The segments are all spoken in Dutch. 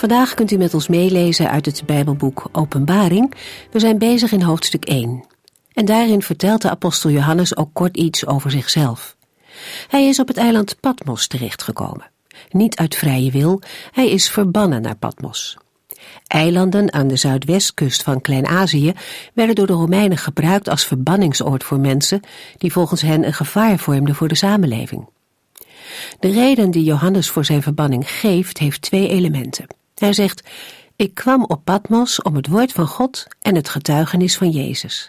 Vandaag kunt u met ons meelezen uit het Bijbelboek Openbaring. We zijn bezig in hoofdstuk 1. En daarin vertelt de apostel Johannes ook kort iets over zichzelf. Hij is op het eiland Patmos terechtgekomen. Niet uit vrije wil, hij is verbannen naar Patmos. Eilanden aan de zuidwestkust van Klein-Azië werden door de Romeinen gebruikt als verbanningsoord voor mensen die volgens hen een gevaar vormden voor de samenleving. De reden die Johannes voor zijn verbanning geeft, heeft twee elementen. Hij zegt: Ik kwam op Patmos om het woord van God en het getuigenis van Jezus.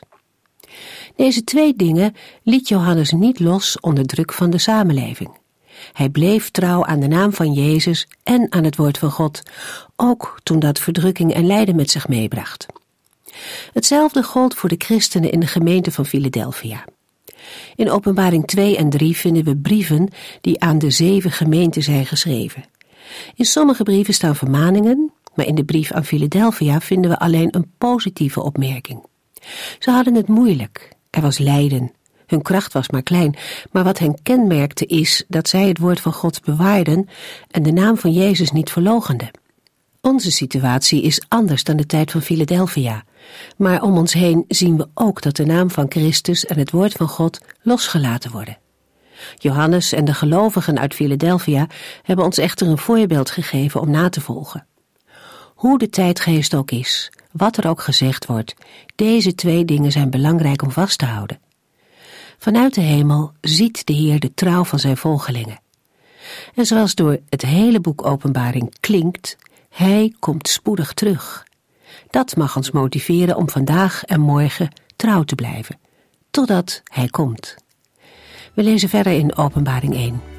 Deze twee dingen liet Johannes niet los onder druk van de samenleving. Hij bleef trouw aan de naam van Jezus en aan het woord van God, ook toen dat verdrukking en lijden met zich meebracht. Hetzelfde gold voor de christenen in de gemeente van Philadelphia. In Openbaring 2 en 3 vinden we brieven die aan de zeven gemeenten zijn geschreven. In sommige brieven staan vermaningen, maar in de brief aan Philadelphia vinden we alleen een positieve opmerking. Ze hadden het moeilijk, er was lijden, hun kracht was maar klein, maar wat hen kenmerkte is dat zij het woord van God bewaarden en de naam van Jezus niet verlogenden. Onze situatie is anders dan de tijd van Philadelphia, maar om ons heen zien we ook dat de naam van Christus en het woord van God losgelaten worden. Johannes en de gelovigen uit Philadelphia hebben ons echter een voorbeeld gegeven om na te volgen. Hoe de tijdgeest ook is, wat er ook gezegd wordt, deze twee dingen zijn belangrijk om vast te houden. Vanuit de hemel ziet de Heer de trouw van zijn volgelingen. En zoals door het hele boek Openbaring klinkt, Hij komt spoedig terug. Dat mag ons motiveren om vandaag en morgen trouw te blijven, totdat Hij komt. We lezen verder in Openbaring 1.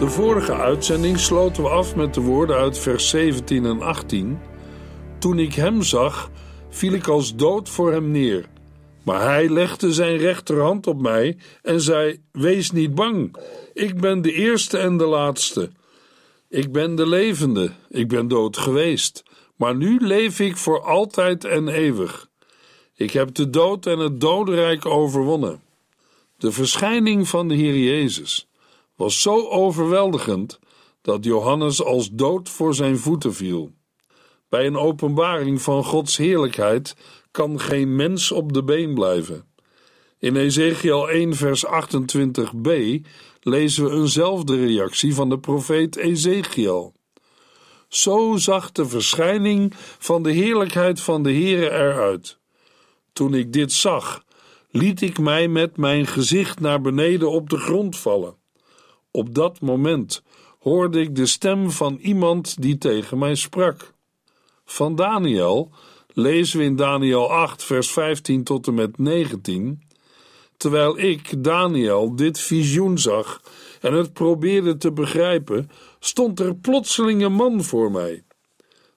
De vorige uitzending sloten we af met de woorden uit vers 17 en 18. Toen ik hem zag, viel ik als dood voor hem neer. Maar hij legde zijn rechterhand op mij en zei: Wees niet bang, ik ben de eerste en de laatste. Ik ben de levende, ik ben dood geweest, maar nu leef ik voor altijd en eeuwig. Ik heb de dood en het dodenrijk overwonnen. De verschijning van de Heer Jezus was zo overweldigend dat Johannes als dood voor zijn voeten viel. Bij een openbaring van Gods heerlijkheid kan geen mens op de been blijven. In Ezekiel 1, vers 28b lezen we eenzelfde reactie van de profeet Ezekiel. Zo zag de verschijning van de heerlijkheid van de Heere eruit. Toen ik dit zag, liet ik mij met mijn gezicht naar beneden op de grond vallen. Op dat moment hoorde ik de stem van iemand die tegen mij sprak. Van Daniel lezen we in Daniel 8, vers 15 tot en met 19. Terwijl ik, Daniel, dit visioen zag en het probeerde te begrijpen, stond er plotseling een man voor mij.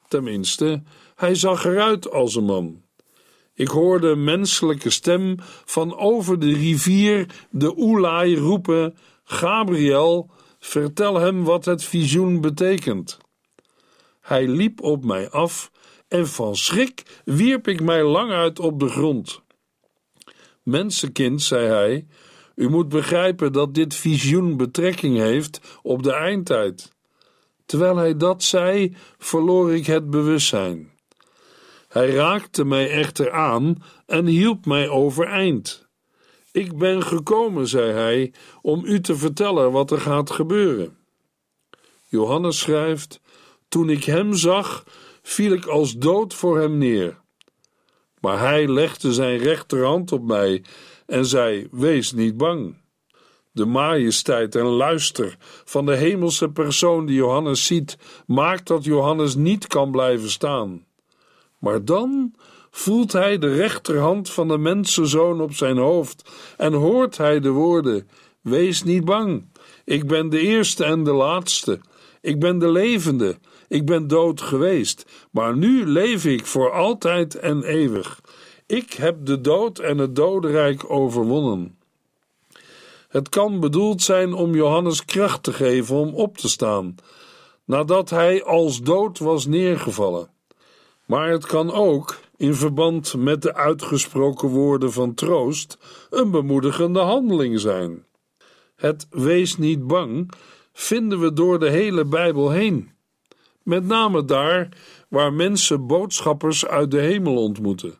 Tenminste, hij zag eruit als een man. Ik hoorde een menselijke stem van over de rivier de Oelai roepen: Gabriel, vertel hem wat het visioen betekent. Hij liep op mij af en van schrik wierp ik mij lang uit op de grond. Mensenkind, zei hij, u moet begrijpen dat dit visioen betrekking heeft op de eindtijd. Terwijl hij dat zei, verloor ik het bewustzijn. Hij raakte mij echter aan en hielp mij overeind. Ik ben gekomen, zei hij, om u te vertellen wat er gaat gebeuren. Johannes schrijft: Toen ik hem zag, viel ik als dood voor hem neer. Maar hij legde zijn rechterhand op mij en zei: Wees niet bang. De majesteit en luister van de hemelse persoon die Johannes ziet, maakt dat Johannes niet kan blijven staan. Maar dan voelt hij de rechterhand van de mensenzoon op zijn hoofd en hoort hij de woorden: Wees niet bang, ik ben de eerste en de laatste, ik ben de levende, ik ben dood geweest, maar nu leef ik voor altijd en eeuwig. Ik heb de dood en het dodenrijk overwonnen. Het kan bedoeld zijn om Johannes kracht te geven om op te staan, nadat hij als dood was neergevallen. Maar het kan ook, in verband met de uitgesproken woorden van troost, een bemoedigende handeling zijn. Het wees niet bang vinden we door de hele Bijbel heen. Met name daar waar mensen boodschappers uit de hemel ontmoeten.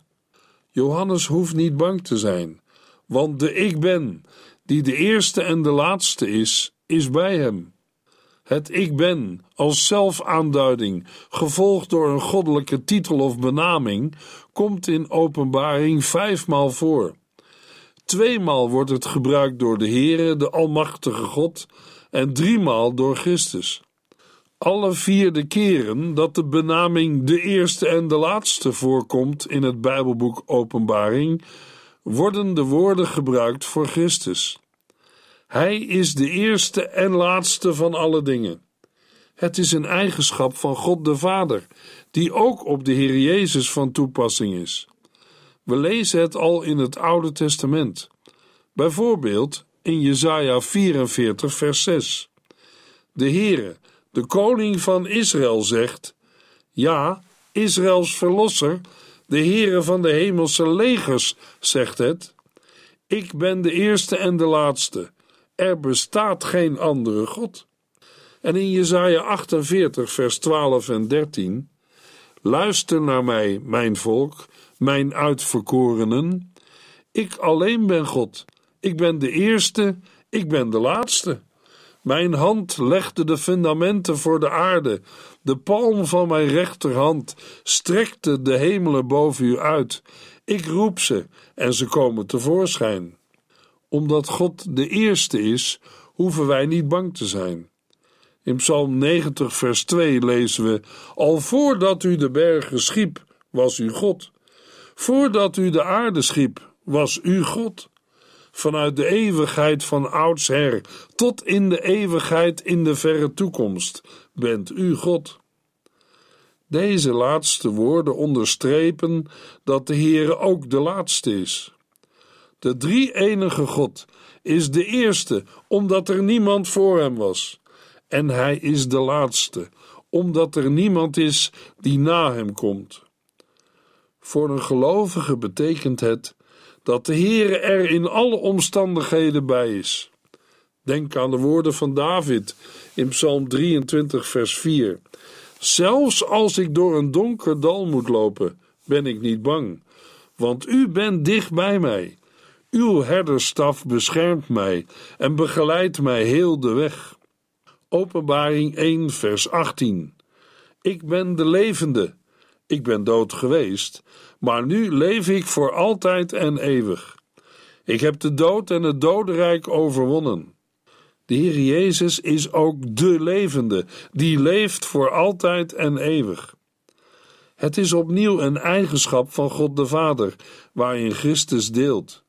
Johannes hoeft niet bang te zijn, want de Ik Ben, die de eerste en de laatste is, is bij hem. Het Ik Ben als zelfaanduiding, gevolgd door een goddelijke titel of benaming, komt in Openbaring vijfmaal voor. Tweemaal wordt het gebruikt door de Heere, de Almachtige God, en driemaal door Christus. Alle vier de keren dat de benaming de eerste en de laatste voorkomt in het Bijbelboek Openbaring, worden de woorden gebruikt voor Christus. Hij is de eerste en laatste van alle dingen. Het is een eigenschap van God de Vader, die ook op de Heer Jezus van toepassing is. We lezen het al in het Oude Testament. Bijvoorbeeld in Jesaja 44 vers 6. De Heere, de koning van Israël zegt: Ja, Israëls verlosser, de Heere van de hemelse legers zegt het: Ik ben de eerste en de laatste. Er bestaat geen andere God. En in Jesaja 48 vers 12 en 13 Luister naar mij, mijn volk, mijn uitverkorenen. Ik alleen ben God. Ik ben de eerste, ik ben de laatste. Mijn hand legde de fundamenten voor de aarde. De palm van mijn rechterhand strekte de hemelen boven u uit. Ik roep ze en ze komen tevoorschijn. Omdat God de eerste is, hoeven wij niet bang te zijn. In Psalm 90, vers 2 lezen we: Al voordat u de bergen schiep, was u God. Voordat u de aarde schiep, was u God vanuit de eeuwigheid van oudsher tot in de eeuwigheid in de verre toekomst bent u God. Deze laatste woorden onderstrepen dat de Heere ook de laatste is. De drie enige God is de eerste, omdat er niemand voor hem was. En hij is de laatste, omdat er niemand is die na hem komt. Voor een gelovige betekent het dat de Heere er in alle omstandigheden bij is. Denk aan de woorden van David in Psalm 23, vers 4. Zelfs als ik door een donker dal moet lopen, ben ik niet bang, want u bent dicht bij mij. Uw herderstaf beschermt mij en begeleidt mij heel de weg. Openbaring 1, vers 18. Ik ben de levende. Ik ben dood geweest, maar nu leef ik voor altijd en eeuwig. Ik heb de dood en het dodenrijk overwonnen. De Heer Jezus is ook de levende, die leeft voor altijd en eeuwig. Het is opnieuw een eigenschap van God de Vader, waarin Christus deelt.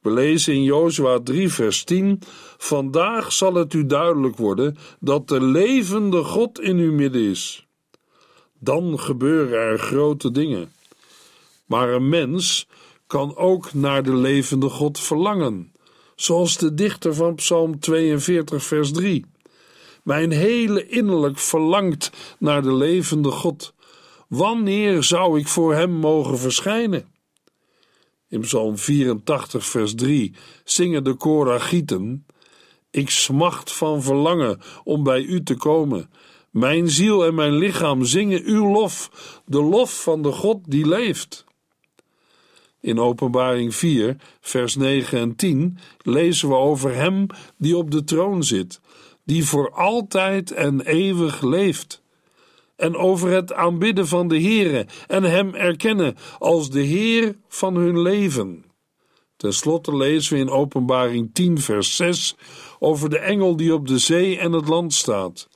We lezen in Jozua 3, vers 10: Vandaag zal het u duidelijk worden dat de levende God in uw midden is. Dan gebeuren er grote dingen. Maar een mens kan ook naar de levende God verlangen, zoals de dichter van Psalm 42, vers 3. Mijn hele innerlijk verlangt naar de levende God. Wanneer zou ik voor hem mogen verschijnen? In Psalm 84, vers 3 zingen de Koragieten: Ik smacht van verlangen om bij u te komen. Mijn ziel en mijn lichaam zingen uw lof, de lof van de God die leeft. In Openbaring 4, vers 9 en 10 lezen we over Hem die op de troon zit, die voor altijd en eeuwig leeft. En over het aanbidden van de Heere en Hem erkennen als de Heer van hun leven. Ten slotte lezen we in Openbaring 10, vers 6 over de engel die op de zee en het land staat.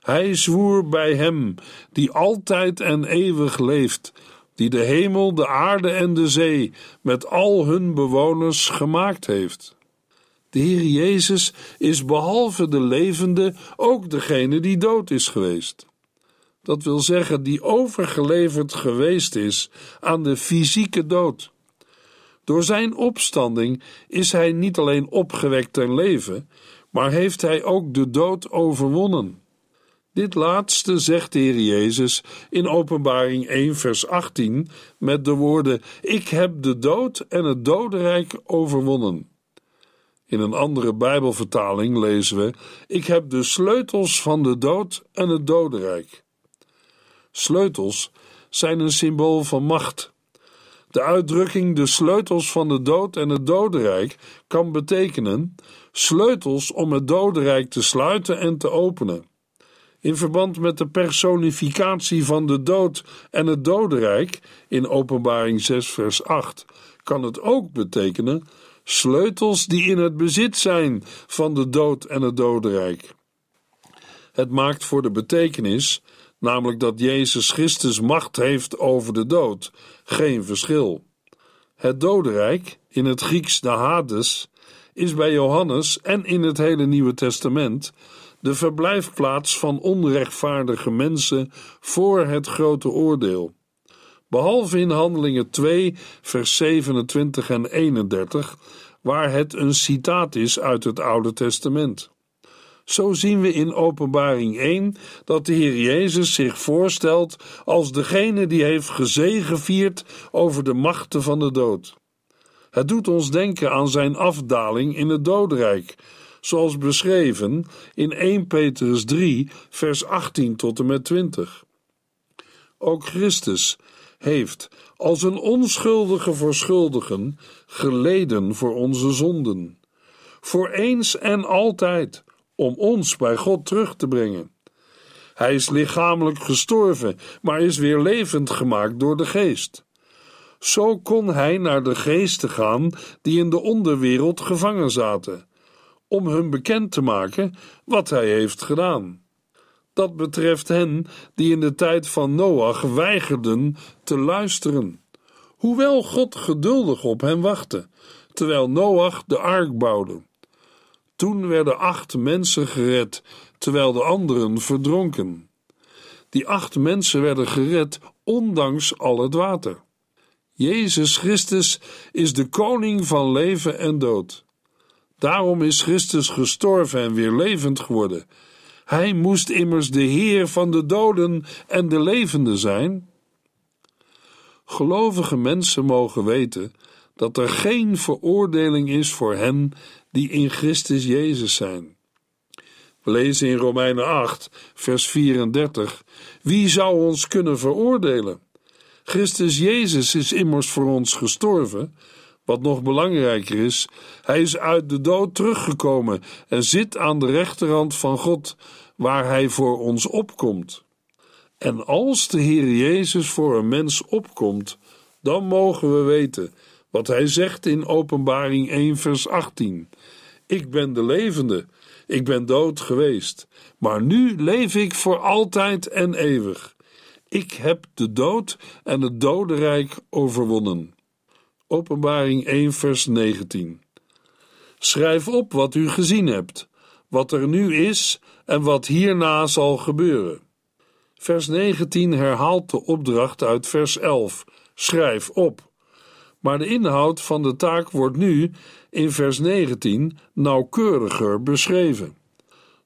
Hij zwoer bij Hem die altijd en eeuwig leeft, die de hemel, de aarde en de zee met al hun bewoners gemaakt heeft. De Heer Jezus is behalve de levende ook degene die dood is geweest. Dat wil zeggen, die overgeleverd geweest is aan de fysieke dood. Door zijn opstanding is hij niet alleen opgewekt ten leven, maar heeft hij ook de dood overwonnen. Dit laatste zegt de Heer Jezus in Openbaring 1, vers 18 met de woorden: Ik heb de dood en het dodenrijk overwonnen. In een andere Bijbelvertaling lezen we: Ik heb de sleutels van de dood en het dodenrijk. Sleutels zijn een symbool van macht. De uitdrukking de sleutels van de dood en het dodenrijk kan betekenen sleutels om het dodenrijk te sluiten en te openen. In verband met de personificatie van de dood en het dodenrijk in Openbaring 6 vers 8 kan het ook betekenen sleutels die in het bezit zijn van de dood en het dodenrijk. Het maakt voor de betekenis, namelijk dat Jezus Christus macht heeft over de dood, geen verschil. Het dodenrijk, in het Grieks de Hades, is bij Johannes en in het hele Nieuwe Testament de verblijfplaats van onrechtvaardige mensen voor het grote oordeel. Behalve in Handelingen 2, vers 27 en 31, waar het een citaat is uit het Oude Testament. Zo zien we in Openbaring 1 dat de Heer Jezus zich voorstelt als degene die heeft gezegevierd over de machten van de dood. Het doet ons denken aan zijn afdaling in het dodenrijk, zoals beschreven in 1 Petrus 3, vers 18 tot en met 20. Ook Christus heeft als een onschuldige voor schuldigen geleden voor onze zonden, voor eens en altijd, om ons bij God terug te brengen. Hij is lichamelijk gestorven, maar is weer levend gemaakt door de geest. Zo kon hij naar de geesten gaan die in de onderwereld gevangen zaten, om hun bekend te maken wat hij heeft gedaan. Dat betreft hen die in de tijd van Noach weigerden te luisteren, hoewel God geduldig op hen wachtte, terwijl Noach de ark bouwde. Toen werden acht mensen gered, terwijl de anderen verdronken. Die acht mensen werden gered ondanks al het water. Jezus Christus is de koning van leven en dood. Daarom is Christus gestorven en weer levend geworden. Hij moest immers de Heer van de doden en de levenden zijn. Gelovige mensen mogen weten dat er geen veroordeling is voor hen die in Christus Jezus zijn. We lezen in Romeinen 8, vers 34: Wie zou ons kunnen veroordelen? Christus Jezus is immers voor ons gestorven. Wat nog belangrijker is, hij is uit de dood teruggekomen en zit aan de rechterhand van God, waar hij voor ons opkomt. En als de Heer Jezus voor een mens opkomt, dan mogen we weten wat hij zegt in Openbaring 1, vers 18: Ik ben de levende, ik ben dood geweest, maar nu leef ik voor altijd en eeuwig. Ik heb de dood en het dodenrijk overwonnen. Openbaring 1, vers 19. Schrijf op wat u gezien hebt, wat er nu is en wat hierna zal gebeuren. Vers 19 herhaalt de opdracht uit vers 11: schrijf op. Maar de inhoud van de taak wordt nu in vers 19 nauwkeuriger beschreven.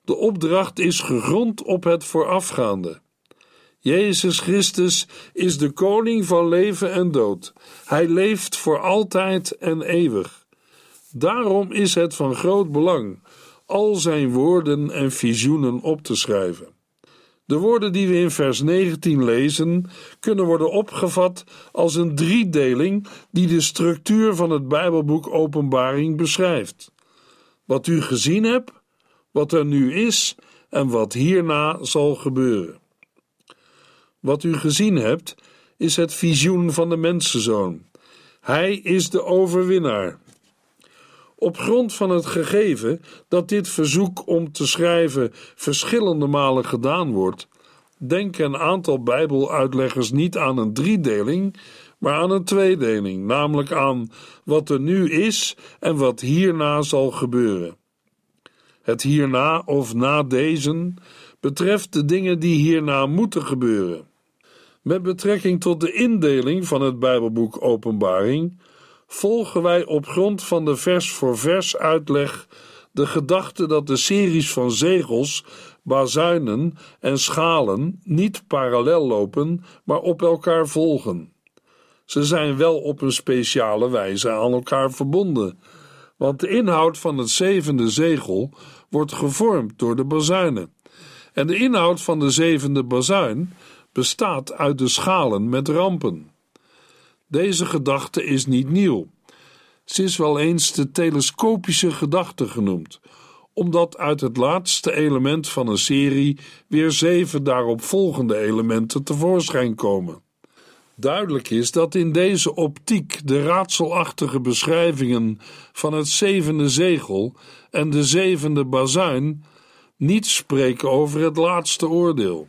De opdracht is gegrond op het voorafgaande. Jezus Christus is de koning van leven en dood. Hij leeft voor altijd en eeuwig. Daarom is het van groot belang al zijn woorden en visioenen op te schrijven. De woorden die we in vers 19 lezen, kunnen worden opgevat als een driedeling die de structuur van het Bijbelboek Openbaring beschrijft. Wat u gezien hebt, wat er nu is en wat hierna zal gebeuren. Wat u gezien hebt, is het visioen van de mensenzoon. Hij is de overwinnaar. Op grond van het gegeven dat dit verzoek om te schrijven verschillende malen gedaan wordt, denken een aantal Bijbeluitleggers niet aan een driedeling, maar aan een tweedeling, namelijk aan wat er nu is en wat hierna zal gebeuren. Het hierna of na deze betreft de dingen die hierna moeten gebeuren. Met betrekking tot de indeling van het Bijbelboek Openbaring volgen wij op grond van de vers voor vers uitleg de gedachte dat de series van zegels, bazuinen en schalen niet parallel lopen, maar op elkaar volgen. Ze zijn wel op een speciale wijze aan elkaar verbonden, want de inhoud van het zevende zegel wordt gevormd door de bazuinen. En de inhoud van de zevende bazuin bestaat uit de schalen met rampen. Deze gedachte is niet nieuw. Ze is wel eens de telescopische gedachte genoemd, omdat uit het laatste element van een serie weer zeven daaropvolgende elementen tevoorschijn komen. Duidelijk is dat in deze optiek de raadselachtige beschrijvingen van het zevende zegel en de zevende bazuin niet spreken over het laatste oordeel.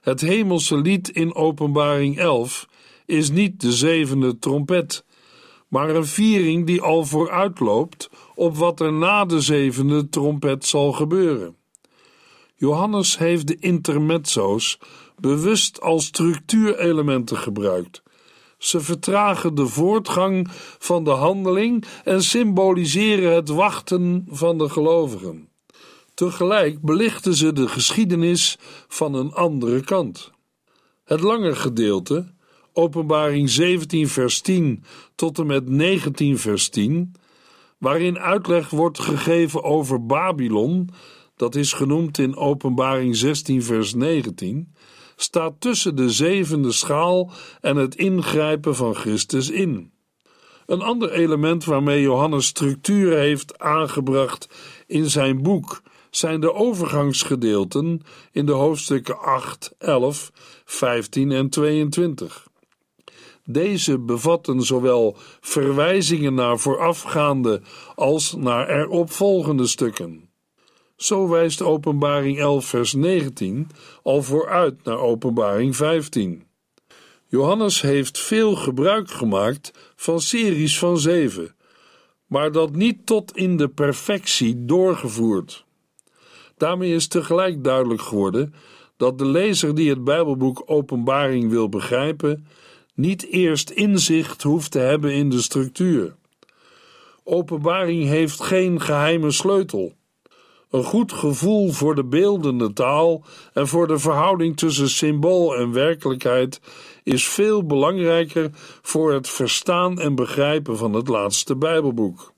Het hemelse lied in Openbaring 11 is niet de zevende trompet, maar een viering die al vooruitloopt op wat er na de zevende trompet zal gebeuren. Johannes heeft de intermezzo's bewust als structuurelementen gebruikt. Ze vertragen de voortgang van de handeling en symboliseren het wachten van de gelovigen. Tegelijk belichten ze de geschiedenis van een andere kant. Het lange gedeelte, Openbaring 17, vers 10 tot en met 19, vers 10, waarin uitleg wordt gegeven over Babylon, dat is genoemd in Openbaring 16, vers 19, staat tussen de zevende schaal en het ingrijpen van Christus in. Een ander element waarmee Johannes structuur heeft aangebracht in zijn boek zijn de overgangsgedeelten in de hoofdstukken 8, 11, 15 en 22. Deze bevatten zowel verwijzingen naar voorafgaande als naar eropvolgende stukken. Zo wijst Openbaring 11, vers 19 al vooruit naar Openbaring 15. Johannes heeft veel gebruik gemaakt van series van zeven, maar dat niet tot in de perfectie doorgevoerd. Daarmee is tegelijk duidelijk geworden dat de lezer die het Bijbelboek Openbaring wil begrijpen, niet eerst inzicht hoeft te hebben in de structuur. Openbaring heeft geen geheime sleutel. Een goed gevoel voor de beeldende taal en voor de verhouding tussen symbool en werkelijkheid is veel belangrijker voor het verstaan en begrijpen van het laatste Bijbelboek.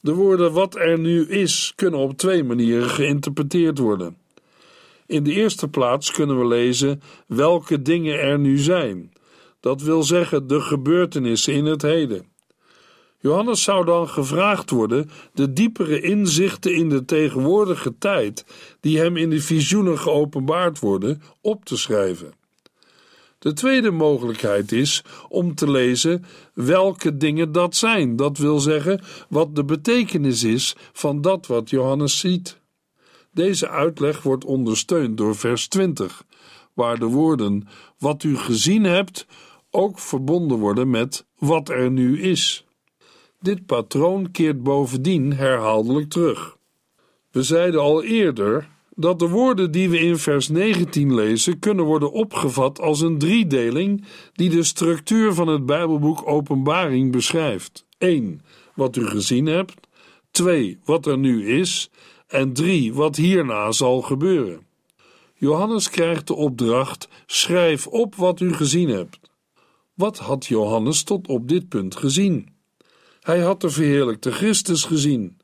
De woorden wat er nu is kunnen op twee manieren geïnterpreteerd worden. In de eerste plaats kunnen we lezen welke dingen er nu zijn. Dat wil zeggen de gebeurtenissen in het heden. Johannes zou dan gevraagd worden de diepere inzichten in de tegenwoordige tijd, die hem in de visioenen geopenbaard worden, op te schrijven. De tweede mogelijkheid is om te lezen welke dingen dat zijn. Dat wil zeggen wat de betekenis is van dat wat Johannes ziet. Deze uitleg wordt ondersteund door vers 20, waar de woorden wat u gezien hebt ook verbonden worden met wat er nu is. Dit patroon keert bovendien herhaaldelijk terug. We zeiden al eerder dat de woorden die we in vers 19 lezen kunnen worden opgevat als een driedeling die de structuur van het Bijbelboek Openbaring beschrijft. 1. Wat u gezien hebt. 2. Wat er nu is. En 3. Wat hierna zal gebeuren. Johannes krijgt de opdracht: schrijf op wat u gezien hebt. Wat had Johannes tot op dit punt gezien? Hij had de verheerlijkte Christus gezien.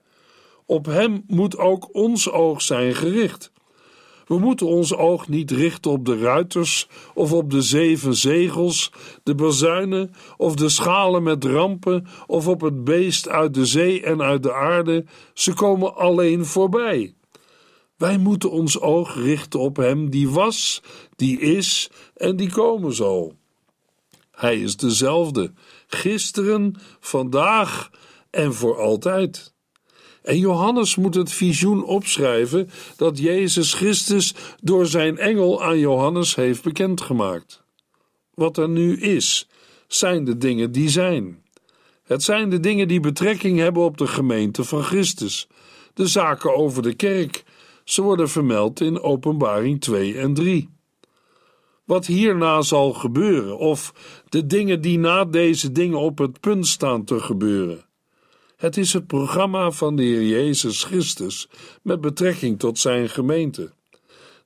Op hem moet ook ons oog zijn gericht. We moeten ons oog niet richten op de ruiters of op de zeven zegels, de bazuinen of de schalen met rampen of op het beest uit de zee en uit de aarde. Ze komen alleen voorbij. Wij moeten ons oog richten op Hem die was, die is en die komen zal. Hij is dezelfde, gisteren, vandaag en voor altijd. En Johannes moet het visioen opschrijven dat Jezus Christus door zijn engel aan Johannes heeft bekendgemaakt. Wat er nu is, zijn de dingen die zijn. Het zijn de dingen die betrekking hebben op de gemeente van Christus, de zaken over de kerk. Ze worden vermeld in Openbaring 2 en 3. Wat hierna zal gebeuren, of de dingen die na deze dingen op het punt staan te gebeuren. Het is het programma van de Heer Jezus Christus met betrekking tot zijn gemeente.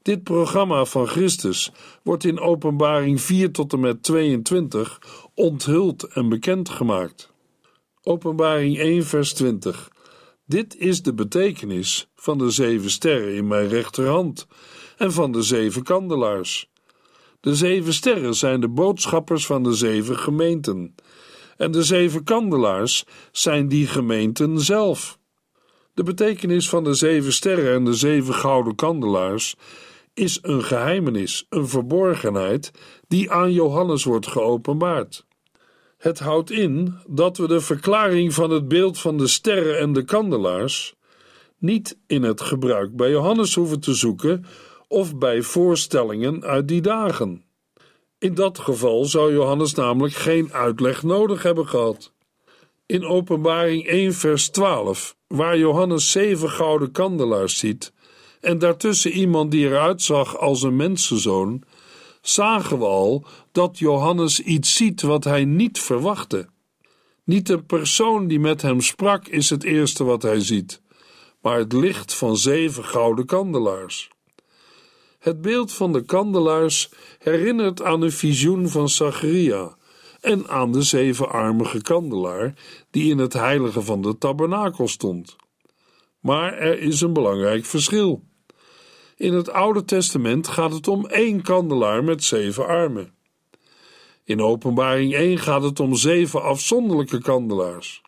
Dit programma van Christus wordt in Openbaring 4 tot en met 22 onthuld en bekendgemaakt. Openbaring 1, vers 20. Dit is de betekenis van de zeven sterren in mijn rechterhand en van de zeven kandelaars. De zeven sterren zijn de boodschappers van de zeven gemeenten en de zeven kandelaars zijn die gemeenten zelf. De betekenis van de zeven sterren en de zeven gouden kandelaars is een geheimenis, een verborgenheid die aan Johannes wordt geopenbaard. Het houdt in dat we de verklaring van het beeld van de sterren en de kandelaars niet in het gebruik bij Johannes hoeven te zoeken of bij voorstellingen uit die dagen. In dat geval zou Johannes namelijk geen uitleg nodig hebben gehad. In Openbaring 1, vers 12, waar Johannes zeven gouden kandelaars ziet en daartussen iemand die eruit zag als een mensenzoon, zagen we al dat Johannes iets ziet wat hij niet verwachtte. Niet een persoon die met hem sprak is het eerste wat hij ziet, maar het licht van zeven gouden kandelaars. Het beeld van de kandelaars herinnert aan een visioen van Zacharia en aan de zevenarmige kandelaar die in het heilige van de tabernakel stond. Maar er is een belangrijk verschil. In het Oude Testament gaat het om één kandelaar met zeven armen. In Openbaring 1 gaat het om zeven afzonderlijke kandelaars.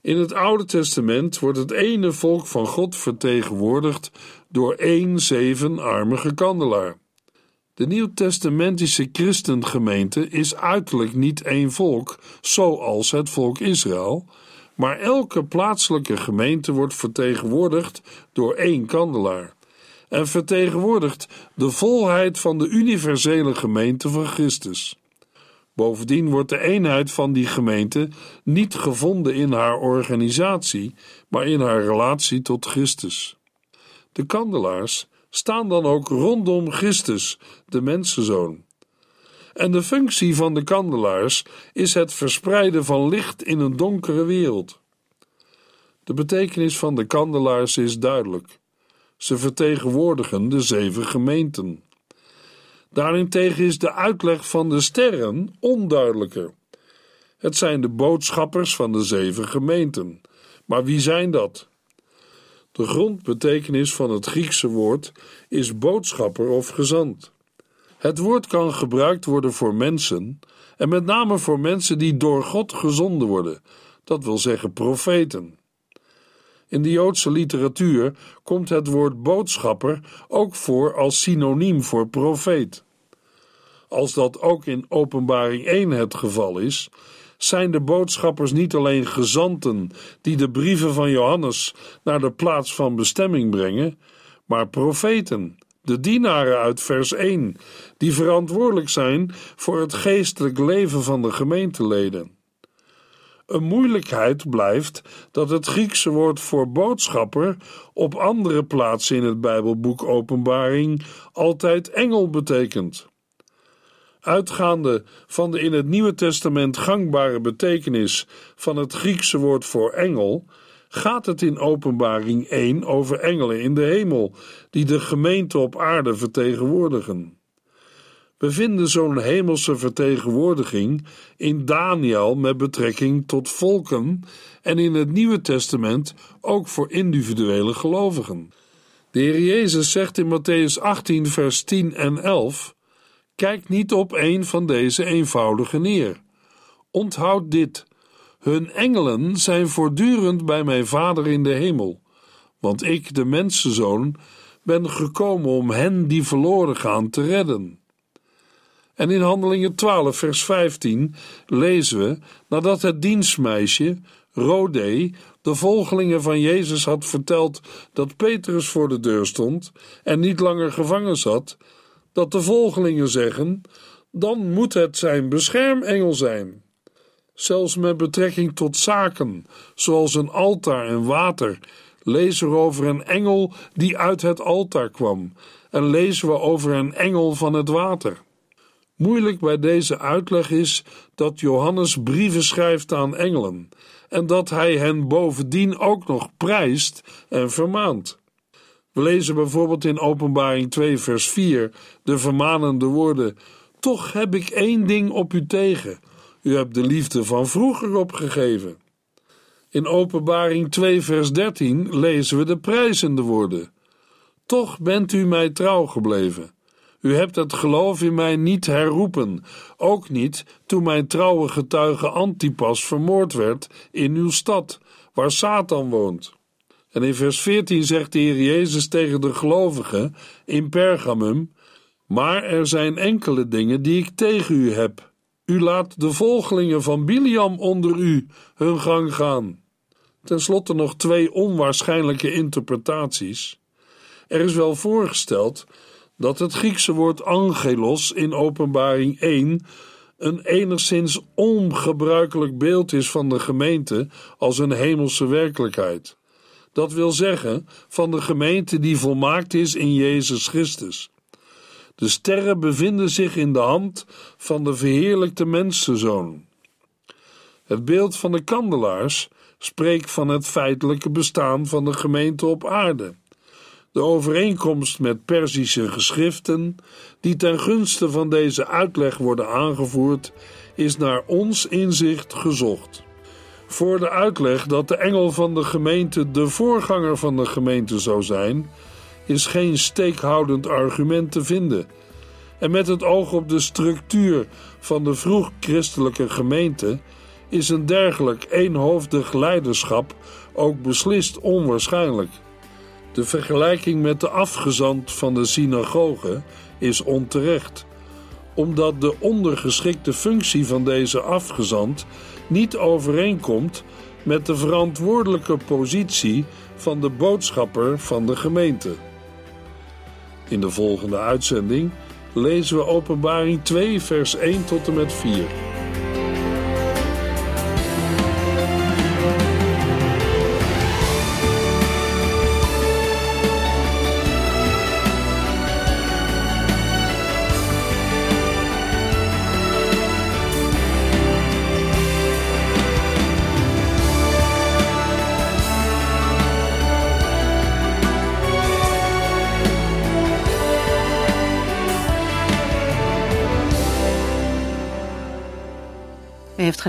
In het Oude Testament wordt het ene volk van God vertegenwoordigd door één zevenarmige kandelaar. De Nieuwtestamentische christengemeente is uiterlijk niet één volk, zoals het volk Israël, maar elke plaatselijke gemeente wordt vertegenwoordigd door één kandelaar en vertegenwoordigt de volheid van de universele gemeente van Christus. Bovendien wordt de eenheid van die gemeente niet gevonden in haar organisatie, maar in haar relatie tot Christus. De kandelaars staan dan ook rondom Christus, de mensenzoon. En de functie van de kandelaars is het verspreiden van licht in een donkere wereld. De betekenis van de kandelaars is duidelijk. Ze vertegenwoordigen de zeven gemeenten. Daarentegen is de uitleg van de sterren onduidelijker. Het zijn de boodschappers van de zeven gemeenten. Maar wie zijn dat? De grondbetekenis van het Griekse woord is boodschapper of gezant. Het woord kan gebruikt worden voor mensen, en met name voor mensen die door God gezonden worden, dat wil zeggen profeten. In de Joodse literatuur komt het woord boodschapper ook voor als synoniem voor profeet. Als dat ook in Openbaring 1 het geval is, zijn de boodschappers niet alleen gezanten die de brieven van Johannes naar de plaats van bestemming brengen, maar profeten, de dienaren uit vers 1, die verantwoordelijk zijn voor het geestelijk leven van de gemeenteleden. Een moeilijkheid blijft dat het Griekse woord voor boodschapper op andere plaatsen in het Bijbelboek Openbaring altijd engel betekent. Uitgaande van de in het Nieuwe Testament gangbare betekenis van het Griekse woord voor engel, gaat het in Openbaring 1 over engelen in de hemel, die de gemeente op aarde vertegenwoordigen. We vinden zo'n hemelse vertegenwoordiging in Daniel met betrekking tot volken en in het Nieuwe Testament ook voor individuele gelovigen. De Heer Jezus zegt in Matthäus 18, vers 10 en 11: Kijk niet op een van deze eenvoudige neer. Onthoud dit: hun engelen zijn voortdurend bij mijn Vader in de hemel, want ik, de mensenzoon, ben gekomen om hen die verloren gaan te redden. En in Handelingen 12, vers 15 lezen we, nadat het dienstmeisje, Rode, de volgelingen van Jezus had verteld dat Petrus voor de deur stond en niet langer gevangen zat, dat de volgelingen zeggen: dan moet het zijn beschermengel zijn. Zelfs met betrekking tot zaken, zoals een altaar en water, lezen we over een engel die uit het altaar kwam en lezen we over een engel van het water. Moeilijk bij deze uitleg is dat Johannes brieven schrijft aan engelen en dat hij hen bovendien ook nog prijst en vermaant. We lezen bijvoorbeeld in Openbaring 2, vers 4 de vermanende woorden: Toch heb ik één ding op u tegen. U hebt de liefde van vroeger opgegeven. In Openbaring 2, vers 13 lezen we de prijzende woorden: Toch bent u mij trouw gebleven. U hebt het geloof in mij niet herroepen, ook niet toen mijn trouwe getuige Antipas vermoord werd in uw stad, waar Satan woont. En in vers 14 zegt de Heer Jezus tegen de gelovigen in Pergamum: Maar er zijn enkele dingen die ik tegen u heb. U laat de volgelingen van Biliam onder u hun gang gaan. Ten slotte nog twee onwaarschijnlijke interpretaties. Er is wel voorgesteld dat het Griekse woord angelos in Openbaring 1 een enigszins ongebruikelijk beeld is van de gemeente als een hemelse werkelijkheid. Dat wil zeggen van de gemeente die volmaakt is in Jezus Christus. De sterren bevinden zich in de hand van de verheerlijkte mensenzoon. Het beeld van de kandelaars spreekt van het feitelijke bestaan van de gemeente op aarde. De overeenkomst met Perzische geschriften, die ten gunste van deze uitleg worden aangevoerd, is naar ons inzicht gezocht. Voor de uitleg dat de engel van de gemeente de voorganger van de gemeente zou zijn, is geen steekhoudend argument te vinden. En met het oog op de structuur van de vroeg-christelijke gemeente is een dergelijk eenhoofdig leiderschap ook beslist onwaarschijnlijk. De vergelijking met de afgezant van de synagoge is onterecht, omdat de ondergeschikte functie van deze afgezant niet overeenkomt met de verantwoordelijke positie van de boodschapper van de gemeente. In de volgende uitzending lezen we Openbaring 2, vers 1 tot en met 4.